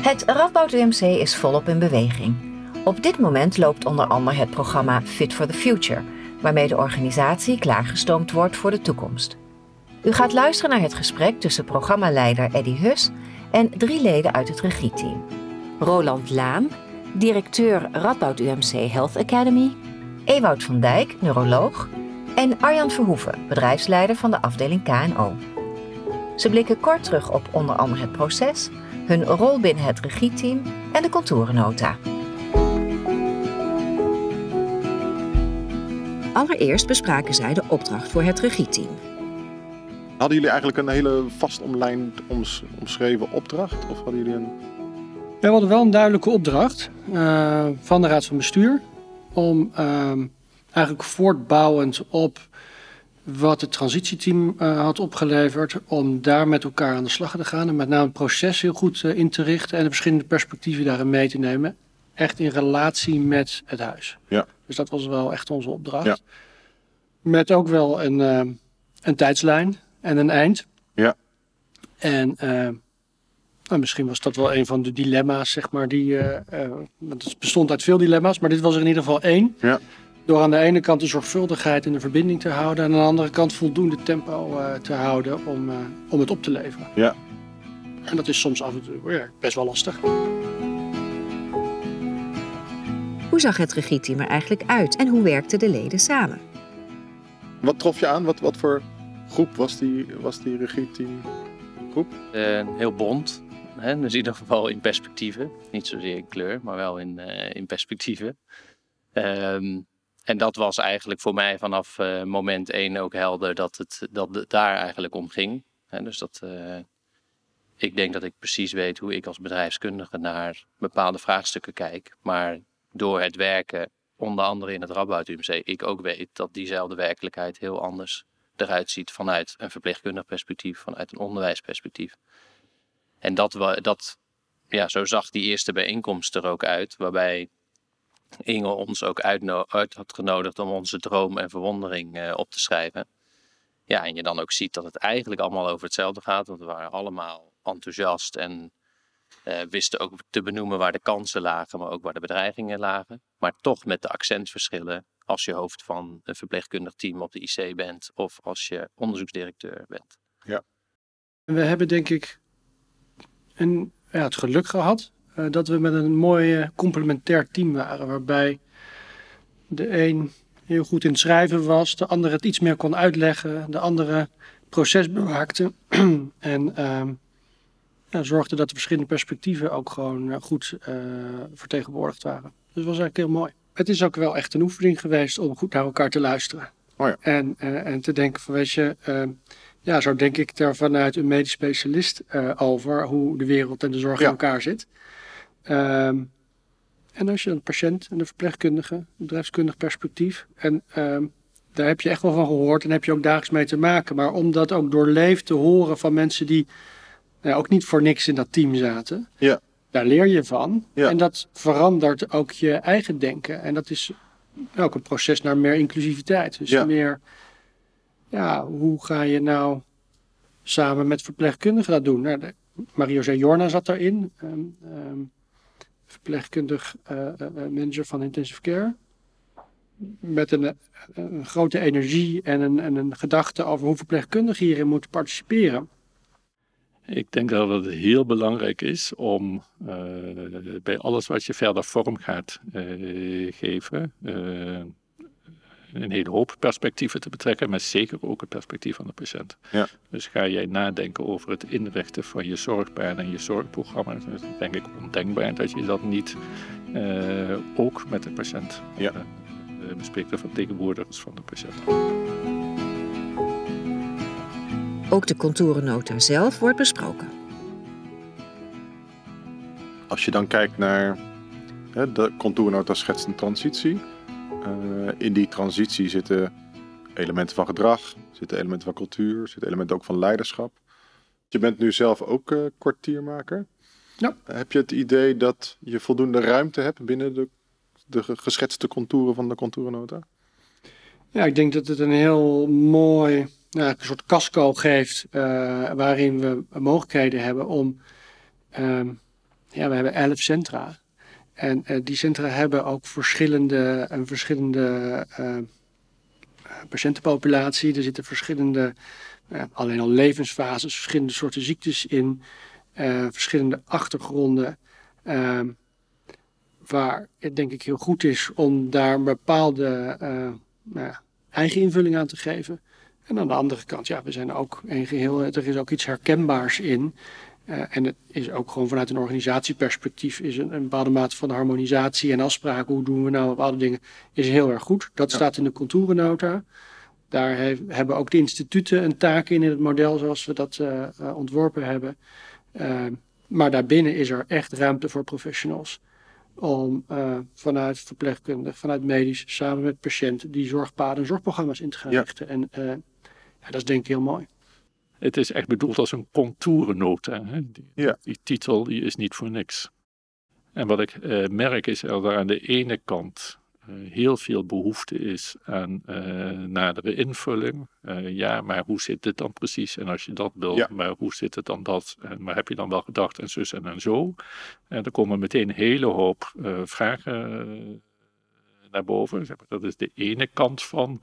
Het Radboud UMC is volop in beweging. Op dit moment loopt onder andere het programma Fit for the Future, waarmee de organisatie klaargestoomd wordt voor de toekomst. U gaat luisteren naar het gesprek tussen programmaleider Eddy Hus en drie leden uit het regieteam. Roland Laan, directeur Radboud UMC Health Academy, Ewout van Dijk, neuroloog, en Arjan Verhoeven, bedrijfsleider van de afdeling KNO. Ze blikken kort terug op onder andere het proces, hun rol binnen het regieteam en de contourennota. Allereerst bespraken zij de opdracht voor het regieteam. Hadden jullie eigenlijk een hele vast omlijnd oms- omschreven opdracht? Of hadden jullie een... Ja, we hadden wel een duidelijke opdracht eh, van de Raad van Bestuur. Om ehm, eigenlijk voortbouwend op wat het transitieteam eh, had opgeleverd. Om daar met elkaar aan de slag te gaan. En met name het proces heel goed eh, in te richten. En de verschillende perspectieven daarin mee te nemen. Echt in relatie met het huis. Ja. Dus dat was wel echt onze opdracht. Ja. Met ook wel een, ehm, een tijdslijn en een eind. Ja. En nou, misschien was dat wel een van de dilemma's, zeg maar, die. eh, eh, het bestond uit veel dilemma's, maar dit was er in ieder geval één. Ja. Door aan de ene kant de zorgvuldigheid en de verbinding te houden, en aan de andere kant voldoende tempo eh, te houden om, eh, om het op te leveren. Ja. En dat is soms af en toe ja, best wel lastig. Hoe zag het regieteam er eigenlijk uit en hoe werkten de leden samen? Wat trof je aan? Wat, wat voor groep was die, was die regieteam groep? Eh, heel bond. Hè? Dus in ieder geval in perspectieven. Niet zozeer in kleur, maar wel in, eh, in perspectieven. Ehm, en dat was eigenlijk voor mij vanaf eh, moment één ook helder dat het, dat daar eigenlijk om ging. Dus dat eh, ik denk dat ik precies weet hoe ik als bedrijfskundige naar bepaalde vraagstukken kijk. Maar door het werken, onder andere in het Radboud UMC, ik ook weet dat diezelfde werkelijkheid heel anders eruit ziet vanuit een verpleegkundig perspectief, vanuit een onderwijsperspectief. En dat, dat, ja, zo zag die eerste bijeenkomst er ook uit, waarbij Inge ons ook uitno- uit had genodigd om onze droom en verwondering eh, op te schrijven. Ja, en je dan ook ziet dat het eigenlijk allemaal over hetzelfde gaat, want we waren allemaal enthousiast en eh, wisten ook te benoemen waar de kansen lagen, maar ook waar de bedreigingen lagen. Maar toch met de accentverschillen als je hoofd van een verpleegkundig team op de IC bent of als je onderzoeksdirecteur bent. En we hebben denk ik een, ja, het geluk gehad eh, dat we met een mooi eh, complementair team waren. Waarbij de een heel goed in het schrijven was, de andere het iets meer kon uitleggen, de andere proces bewaakte. en ehm, ja, zorgde dat de verschillende perspectieven ook gewoon eh, goed eh, vertegenwoordigd waren. Dus dat was eigenlijk heel mooi. Het is ook wel echt een oefening geweest om goed naar elkaar te luisteren. Oh ja. en, eh, en te denken van, weet je, ehm, ja, zo denk ik er vanuit een medisch specialist eh, over hoe de wereld en de zorg Ja. in elkaar zit. Ehm, en als je een patiënt en een verpleegkundige, een bedrijfskundig perspectief, en ehm, daar heb je echt wel van gehoord en heb je ook dagelijks mee te maken. Maar om dat ook doorleefd te horen van mensen die nou, ook niet voor niks in dat team zaten, Ja. daar leer je van. Ja. En dat verandert ook je eigen denken. En dat is ook een proces naar meer inclusiviteit. Dus Ja. meer, ja, hoe ga je nou samen met verpleegkundigen dat doen? Nou, Mario Jorna zat daarin, ehm, verpleegkundig eh, eh, eh, manager van intensive care. Met een, grote energie en een, en een gedachte over hoe verpleegkundigen hierin moeten participeren. Ik denk dat het heel belangrijk is om bij alles wat je verder vorm gaat geven, een hele hoop perspectieven te betrekken, maar zeker ook het perspectief van de patiënt. Ja. Dus ga jij nadenken over het inrichten van je zorgplan en je zorgprogramma, dan is het denk ik ondenkbaar dat je dat niet eh, ook met de patiënt Ja. eh, eh, bespreekt, de vertegenwoordigers van de patiënt. Ook de contourennota zelf wordt besproken. Als je dan kijkt naar hè, de contournota schetst een transitie. Eh, in die transitie zitten elementen van gedrag, zitten elementen van cultuur, zitten elementen ook van leiderschap. Je bent nu zelf ook eh, kwartiermaker. Ja. Heb je het idee dat je voldoende ruimte hebt binnen de, de ge- geschetste contouren van de contournota? Ja, ik denk dat het een heel mooi, nou, een soort casco geeft, eh, waarin we mogelijkheden hebben om ehm, ja, we hebben elf centra. En die centra hebben ook verschillende, een verschillende patiëntenpopulatie. Er zitten verschillende, alleen al levensfases, verschillende soorten ziektes in. verschillende achtergronden. Ehm, waar het denk ik heel goed is om daar een bepaalde nou eigen invulling aan te geven. En aan de andere kant, ja, we zijn ook een geheel, er is ook iets herkenbaars in. Uh, en het is ook gewoon vanuit een organisatieperspectief is een, een, bepaalde mate van harmonisatie en afspraken. Hoe doen we nou bepaalde dingen is heel erg goed. Dat staat in de contourennota. Daar hebben ook de instituten een taak in in het model zoals we dat uh, uh, ontworpen hebben. maar daarbinnen is er echt ruimte voor professionals om vanuit verpleegkundig, vanuit medisch, samen met patiënten die zorgpaden en zorgprogramma's in te gaan richten. En ja, dat is denk ik heel mooi. Het is echt bedoeld als een contourennota. Hè? Die, ja. die, titel die is niet voor niks. En wat ik uh, merk is dat er aan de ene kant eh, heel veel behoefte is aan uh, nadere invulling. Ja, maar hoe zit het dan precies? En als je dat wil, maar hoe zit het dan dat? En, maar heb je dan wel gedacht en zus en, en zo? En er komen meteen een hele hoop vragen naar boven. Dat is de ene kant van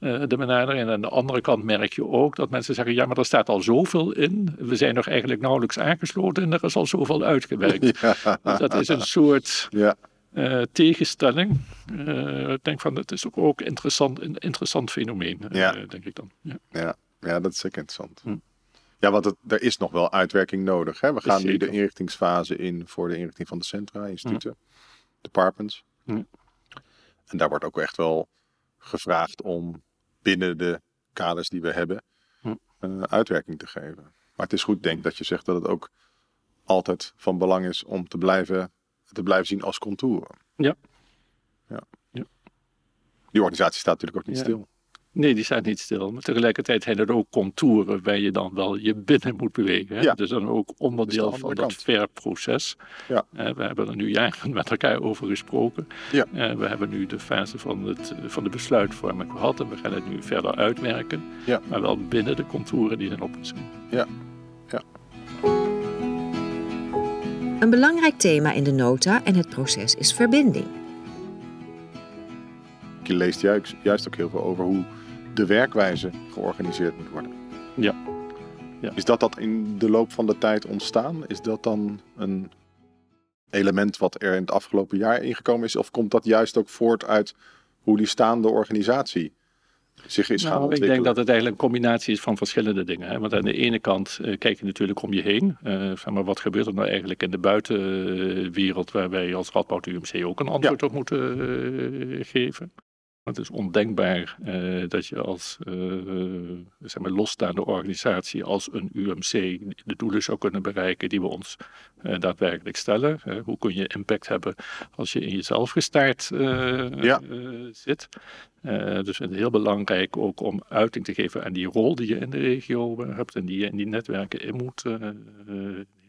de benadering. En aan de andere kant merk je ook dat mensen zeggen: ja, maar er staat al zoveel in. We zijn nog eigenlijk nauwelijks aangesloten en er is al zoveel uitgewerkt. Ja. Dus dat is een soort. Ja uh, tegenstelling. Uh, ik denk van, het is ook, ook interessant, een interessant fenomeen, eh, ja. denk ik dan. Ja. ja. Ja, dat is zeker interessant. Hm. Ja, want het, er is nog wel uitwerking nodig. Hè? We gaan nu de inrichtingsfase in voor de inrichting van de centra, instituten, hm. departments. Hm. En daar wordt ook echt wel gevraagd om binnen de kaders die we hebben uh, uitwerking te geven. Maar het is goed, denk dat je zegt dat het ook altijd van belang is om te blijven te blijven zien als contouren. Ja. ja. ja. Die organisatie staat natuurlijk ook niet stil. Nee, die staat niet stil. Maar tegelijkertijd zijn er ook contouren waar je dan wel je binnen moet bewegen. Hè? Ja. Dus dan ook onderdeel van dat verproces. Ja. Uh, we hebben er nu jaren met elkaar over gesproken. Ja. Uh, we hebben nu de fase van, het, van de besluitvorming gehad en we gaan het nu verder uitwerken. Ja. Maar wel binnen de contouren die zijn opgezet. Ja. ja. Een belangrijk thema in de nota en het proces is verbinding. Je leest juist, juist ook heel veel over hoe de werkwijze georganiseerd moet worden. Ja. ja. Is dat dat in de loop van de tijd ontstaan? Is dat dan een element wat er in het afgelopen jaar ingekomen is? Of komt dat juist ook voort uit hoe die staande organisatie zich is nou, Ik denk dat het eigenlijk een combinatie is van verschillende dingen. Hè? Want aan de ene kant uh, kijk je natuurlijk om je heen. Uh, maar wat gebeurt er nou eigenlijk in de buitenwereld waar wij als Radboud UMC ook een antwoord op moeten uh, geven. Het is ondenkbaar uh, dat je als uh, zeg maar losstaande organisatie, als een UMC, de doelen zou kunnen bereiken die we ons uh, daadwerkelijk stellen. hoe kun je impact hebben als je in jezelf gestaard ja. zit? dus het is heel belangrijk ook om uiting te geven aan die rol die je in de regio hebt en die je in die netwerken in moet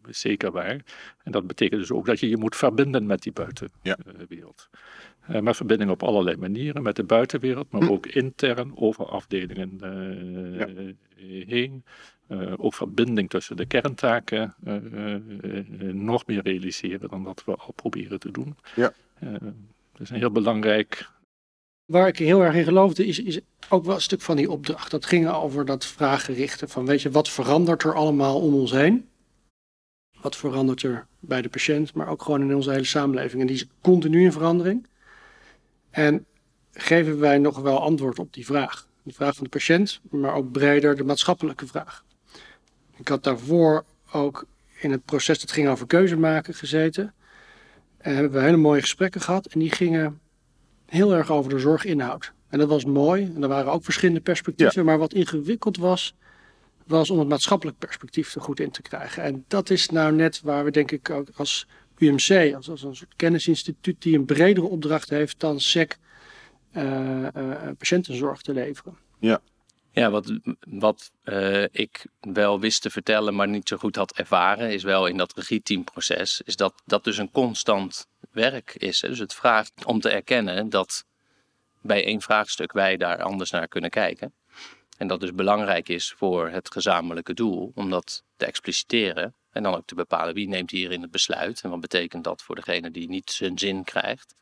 zeker waar. En dat betekent dus ook dat je je moet verbinden met die buitenwereld. Ja. Uh, maar verbinding op allerlei manieren met de buitenwereld, maar hm. ook intern over afdelingen uh, heen. Uh, ook verbinding tussen de kerntaken nog meer realiseren dan dat we al proberen te doen. Ja. dat is een heel belangrijk. Waar ik heel erg in geloofde is, is ook wel een stuk van die opdracht. Dat ging over dat vraaggerichte van weet je, wat verandert er allemaal om ons heen? Wat verandert er bij de patiënt, maar ook gewoon in onze hele samenleving? En die is continu in verandering. En geven wij nog wel antwoord op die vraag? De vraag van de patiënt, maar ook breder de maatschappelijke vraag. Ik had daarvoor ook in het proces dat ging over keuze maken gezeten. En hebben we hele mooie gesprekken gehad. En die gingen heel erg over de zorginhoud. En dat was mooi. En er waren ook verschillende perspectieven. Maar wat ingewikkeld was, was om het maatschappelijk perspectief er goed in te krijgen. En dat is nou net waar we denk ik ook als UMC, als, als een soort kennisinstituut die een bredere opdracht heeft dan SEC uh, uh, patiëntenzorg te leveren. Ja. Ja, wat, wat uh, ik wel wist te vertellen, maar niet zo goed had ervaren, is wel in dat regieteamproces, is dat dat dus een constant werk is. Hè? Dus het vraagt om te erkennen dat bij één vraagstuk wij daar anders naar kunnen kijken. En dat dus belangrijk is voor het gezamenlijke doel om dat te expliciteren En dan ook te bepalen wie neemt hierin het besluit en wat betekent dat voor degene die niet zijn zin krijgt.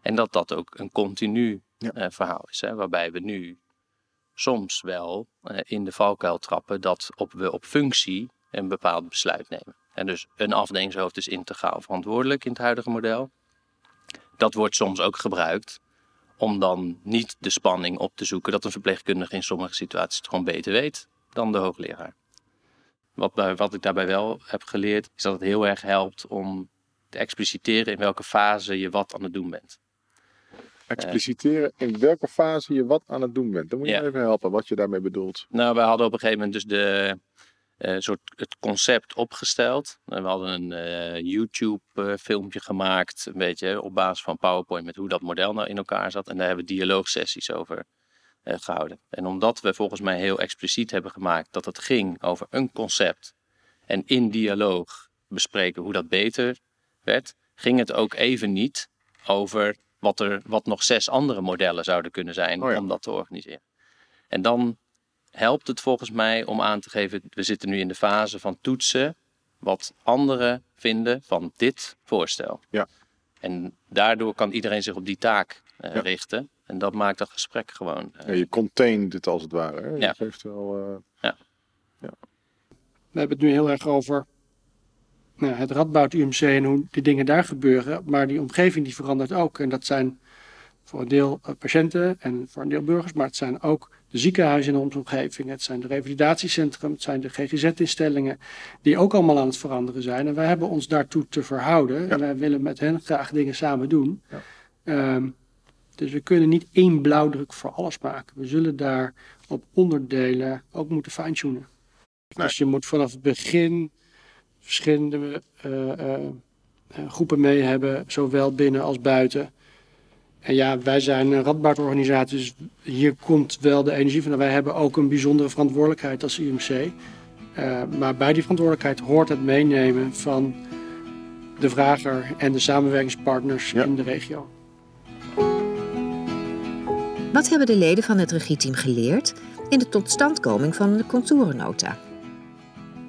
En dat dat ook een continu Ja. eh, verhaal is, hè, waarbij we nu soms wel eh, in de valkuil trappen dat op, we op functie een bepaald besluit nemen. En dus een afdelingshoofd is integraal verantwoordelijk in het huidige model. Dat wordt soms ook gebruikt om dan niet de spanning op te zoeken dat een verpleegkundige in sommige situaties het gewoon beter weet dan de hoogleraar. Wat, wat ik daarbij wel heb geleerd, is dat het heel erg helpt om te expliciteren in welke fase je wat aan het doen bent. Expliciteren in welke fase je wat aan het doen bent. Dan moet je Ja. me even helpen wat je daarmee bedoelt. Nou, wij hadden op een gegeven moment dus de, eh, soort het concept opgesteld. En we hadden een eh, YouTube-filmpje gemaakt, een beetje op basis van PowerPoint, met hoe dat model nou in elkaar zat. En daar hebben we dialoogsessies over eh, gehouden. En omdat we volgens mij heel expliciet hebben gemaakt dat het ging over een concept en in dialoog bespreken hoe dat beter werd, ging het ook even niet over wat er wat nog zes andere modellen zouden kunnen zijn Oh ja. om dat te organiseren. En dan helpt het volgens mij om aan te geven, we zitten nu in de fase van toetsen wat anderen vinden van dit voorstel. Ja. En daardoor kan iedereen zich op die taak eh, Ja. richten. En dat maakt dat gesprek gewoon. eh, Ja, je containt het als het ware. Hè? Je Ja. geeft wel, eh, We hebben het nu heel erg over nou, het Radboud UMC en hoe die dingen daar gebeuren. Maar die omgeving die verandert ook. En dat zijn voor een deel eh, patiënten en voor een deel burgers. Maar het zijn ook de ziekenhuizen in onze omgeving. Het zijn de revalidatiecentrum. Het zijn de GGZ-instellingen. Die ook allemaal aan het veranderen zijn. En wij hebben ons daartoe te verhouden. Ja. En wij willen met hen graag dingen samen doen. Ja. Ehm, dus we kunnen niet één blauwdruk voor alles maken. We zullen daar op onderdelen ook moeten fine-tunen. Nee. Dus je moet vanaf het begin verschillende eh, eh, eh, groepen mee hebben, zowel binnen als buiten. En ja, wij zijn een radboudorganisatie, dus hier komt wel de energie van. Wij hebben ook een bijzondere verantwoordelijkheid als UMC. Eh, maar bij die verantwoordelijkheid hoort het meenemen van de vrager en de samenwerkingspartners Ja. in de regio. Wat hebben de leden van het regieteam geleerd in de totstandkoming van de contourennota?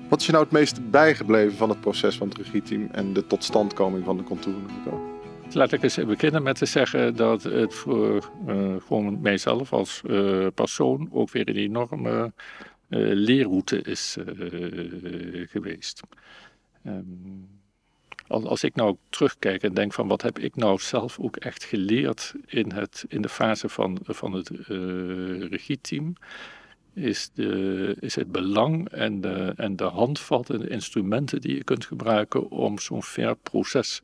Wat is je nou het meest bijgebleven van het proces van het regieteam en de totstandkoming van de contouren? Laat ik eens beginnen met te zeggen dat het voor eh, gewoon mijzelf als eh, persoon ook weer een enorme eh, leerroute is eh, geweest. Ehm, als, ik nou terugkijk en denk van wat heb ik nou zelf ook echt geleerd in, het, in de fase van, van het eh regieteam, is, de, is het belang en de, en de handvat en de instrumenten die je kunt gebruiken om zo'n fair proces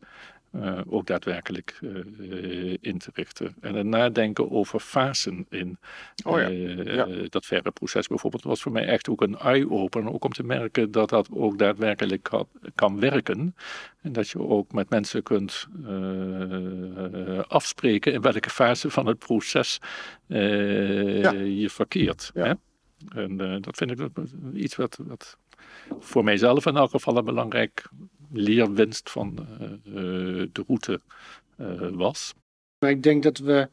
eh, ook daadwerkelijk eh, in te richten. En het nadenken over fasen in Oh ja, eh, ja. dat verre proces bijvoorbeeld was voor mij echt ook een eye-opener. Ook om te merken dat dat ook daadwerkelijk kan, kan werken. En dat je ook met mensen kunt afspreken in welke fase van het proces Ja. je verkeert. Hè? En dat vind ik iets wat, wat voor mijzelf in elk geval een belangrijk leerwinst van eh, eh, de route eh, was. Maar ik denk dat we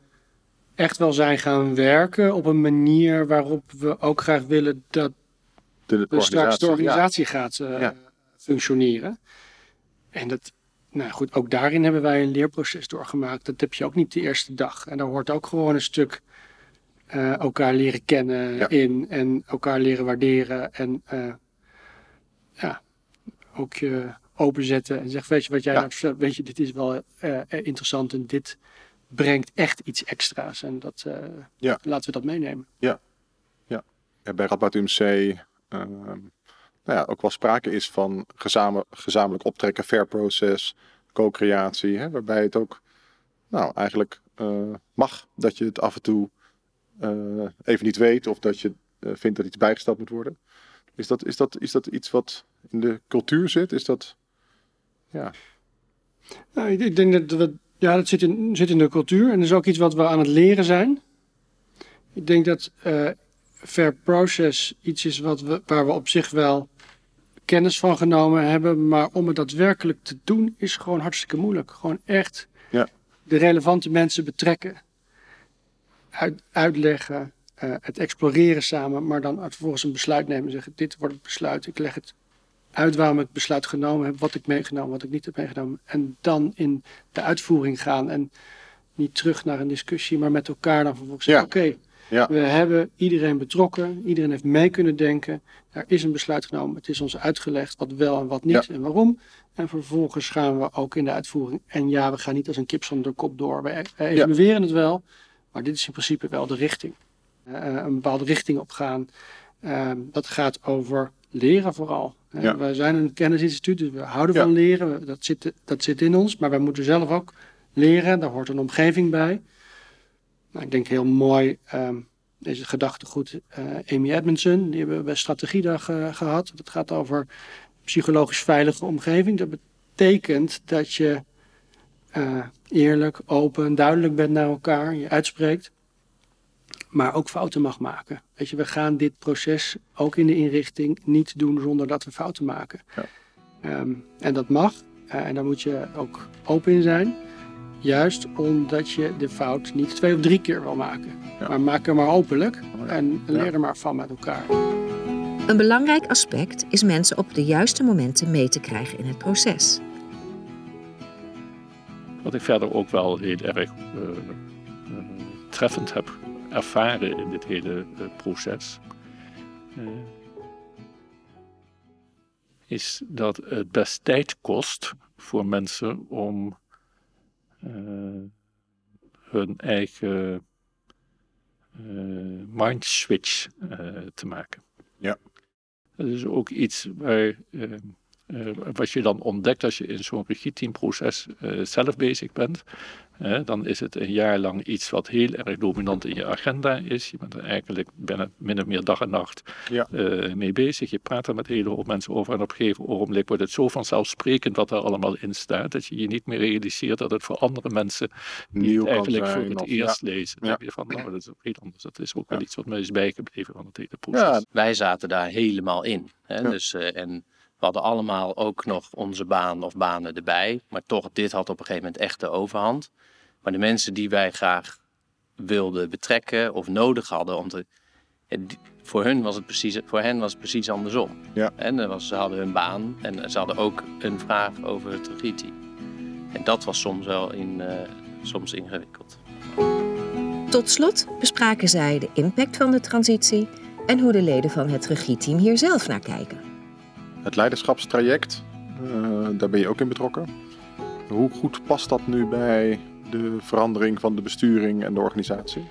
echt wel zijn gaan werken op een manier waarop we ook graag willen dat De, straks de ja. organisatie gaat eh, Ja. functioneren. En dat, nou goed, ook daarin hebben wij een leerproces doorgemaakt. Dat heb je ook niet de eerste dag. En daar hoort ook gewoon een stuk eh, elkaar leren kennen Ja. in en elkaar leren waarderen. En eh, ja, ook je openzetten en zeggen, weet je wat jij Ja. nou? Weet je, dit is wel eh, eh, interessant en dit brengt echt iets extra's. En dat, eh, Ja. laten we dat meenemen. Ja, bij Radboud UMC ehm, nou ja, ook wel sprake is van gezamen, gezamenlijk optrekken, fair process, co-creatie, hè, waarbij het ook nou, eigenlijk mag dat je het af en toe even niet weet of dat je vindt dat iets bijgesteld moet worden. Is dat, is, dat, is dat iets wat in de cultuur zit? Is dat, ja, Nou, ik, denk dat we, ja, dat zit in, zit in de cultuur en dat is ook iets wat we aan het leren zijn. Ik denk dat eh, fair process iets is wat we, waar we op zich wel kennis van genomen hebben, maar om het daadwerkelijk te doen is gewoon hartstikke moeilijk. Gewoon echt Ja. de relevante mensen betrekken, uit, uitleggen, eh, het exploreren samen, maar dan vervolgens een besluit nemen en zeggen: dit wordt het besluit, ik leg het uit waarom ik besluit genomen heb, wat ik meegenomen, wat ik niet heb meegenomen. En dan in de uitvoering gaan en niet terug naar een discussie, maar met elkaar dan vervolgens Ja. zeggen, oké, Ja. we hebben iedereen betrokken, iedereen heeft mee kunnen denken, er is een besluit genomen, het is ons uitgelegd wat wel en wat niet en waarom. En vervolgens gaan we ook in de uitvoering. En ja, we gaan niet als een kip zonder kop door. We we evalueren het wel, maar dit is in principe wel de richting. Eh, een bepaalde richting op gaan. Eh, dat gaat over leren vooral. Ja. Wij zijn een kennisinstituut, dus we houden Ja. van leren. Dat zit, dat zit in ons, maar wij moeten zelf ook leren. Daar hoort een omgeving bij. Nou, ik denk heel mooi, ehm, deze gedachtegoed, eh Amy Edmondson, die hebben we bij Strategiedag eh, gehad. Dat gaat over psychologisch veilige omgeving. Dat betekent dat je eh, eerlijk, open, duidelijk bent naar elkaar, je uitspreekt, maar ook fouten mag maken. Weet je, we gaan dit proces ook in de inrichting niet doen zonder dat we fouten maken. Ja. Ehm, en dat mag, eh, en daar moet je ook open in zijn. Juist omdat je de fout niet twee of drie keer wil maken. Ja. Maar maak er maar openlijk Oh ja. en leer er maar van met elkaar. Een belangrijk aspect is mensen op de juiste momenten mee te krijgen in het proces. Wat ik verder ook wel heel erg eh, eh, treffend heb ervaren in dit hele eh, proces, eh, is dat het best tijd kost voor mensen om eh, hun eigen eh mind switch te maken. Ja. Dat is ook iets waar, eh, wat je dan ontdekt als je in zo'n regieteamproces eh zelf bezig bent. Hè, dan is het een jaar lang iets wat heel erg dominant in je agenda is. Je bent er eigenlijk binnen min of meer dag en nacht Ja. eh, mee bezig. Je praat er met een hele hoop mensen over. En op een gegeven ogenblik wordt het zo vanzelfsprekend wat er allemaal in staat. Dat je je niet meer realiseert dat het voor andere mensen Nieuw kan eigenlijk voor het of- eerst lezen. Dan Ja. denk je van, nou, dat is ook heel anders. Dat is ook wel iets wat me is bijgebleven van het hele proces. Ja, Wij zaten daar helemaal in. Hè? Ja. Dus, eh, en we hadden allemaal ook nog onze baan of banen erbij. Maar toch, dit had op een gegeven moment echt de overhand. Maar de mensen die wij graag wilden betrekken of nodig hadden om te. Voor, hun was het precies, voor hen was het precies andersom. Ja. En was, ze hadden hun baan en ze hadden ook een vraag over het regieteam. En dat was soms wel in, eh, soms ingewikkeld. Tot slot bespraken zij de impact van de transitie en hoe de leden van het regieteam hier zelf naar kijken. Het leiderschapstraject, eh, daar ben je ook in betrokken. Hoe goed past dat nu bij de verandering van de besturing en de organisatie?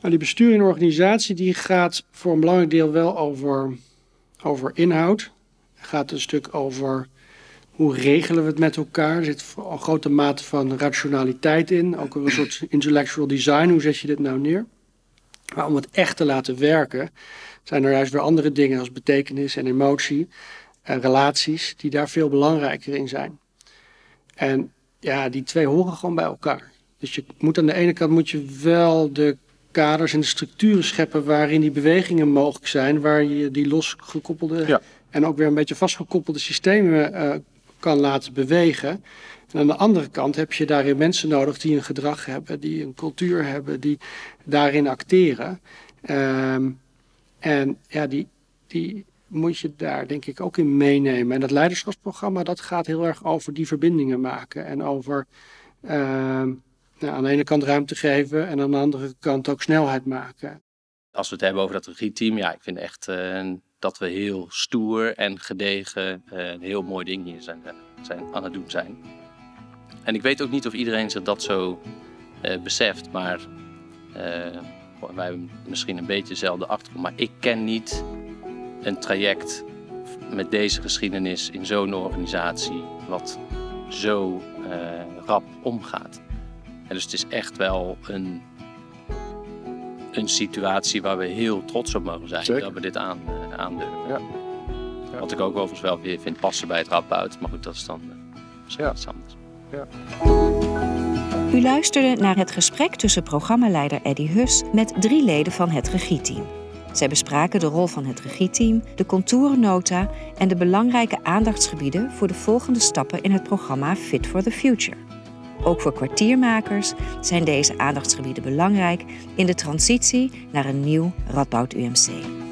Nou, die bestuur en organisatie die gaat voor een belangrijk deel wel over, over inhoud. Het gaat een stuk over hoe regelen we het met elkaar. Er zit een grote mate van rationaliteit in. Ook een soort intellectual design. Hoe zet je dit nou neer? Maar om het echt te laten werken, zijn er juist weer andere dingen als betekenis en emotie en relaties die daar veel belangrijker in zijn. En ja, die twee horen gewoon bij elkaar. Dus je moet aan de ene kant moet je wel de kaders en de structuren scheppen waarin die bewegingen mogelijk zijn, waar je die losgekoppelde Ja. en ook weer een beetje vastgekoppelde systemen eh, kan laten bewegen. En aan de andere kant heb je daarin mensen nodig die een gedrag hebben, die een cultuur hebben, die daarin acteren. Ehm, en ja, die, die moet je daar denk ik ook in meenemen. En dat leiderschapsprogramma dat gaat heel erg over die verbindingen maken en over ehm, nou, aan de ene kant ruimte geven en aan de andere kant ook snelheid maken. Als we het hebben over dat regieteam, ja, ik vind echt eh, dat we heel stoer en gedegen eh, een heel mooi ding hier zijn, eh, zijn, aan het doen zijn. En ik weet ook niet of iedereen zich dat zo eh, beseft, maar eh, wij hebben misschien een beetje dezelfde achtergrond, maar ik ken niet een traject met deze geschiedenis in zo'n organisatie wat zo eh, rap omgaat. En dus het is echt wel een een situatie waar we heel trots op mogen zijn Zeker. dat we dit aan, aandurven. Ja. Ja. Wat ik ook overigens wel weer vind passen bij het Radboud. Maar goed, dat is dan misschien U luisterde naar het gesprek tussen programmaleider Eddy Hus met drie leden van het regieteam. Zij bespraken de rol van het regieteam, de contourennota en de belangrijke aandachtsgebieden voor de volgende stappen in het programma Fit for the Future. Ook voor kwartiermakers zijn deze aandachtsgebieden belangrijk in de transitie naar een nieuw Radboud UMC.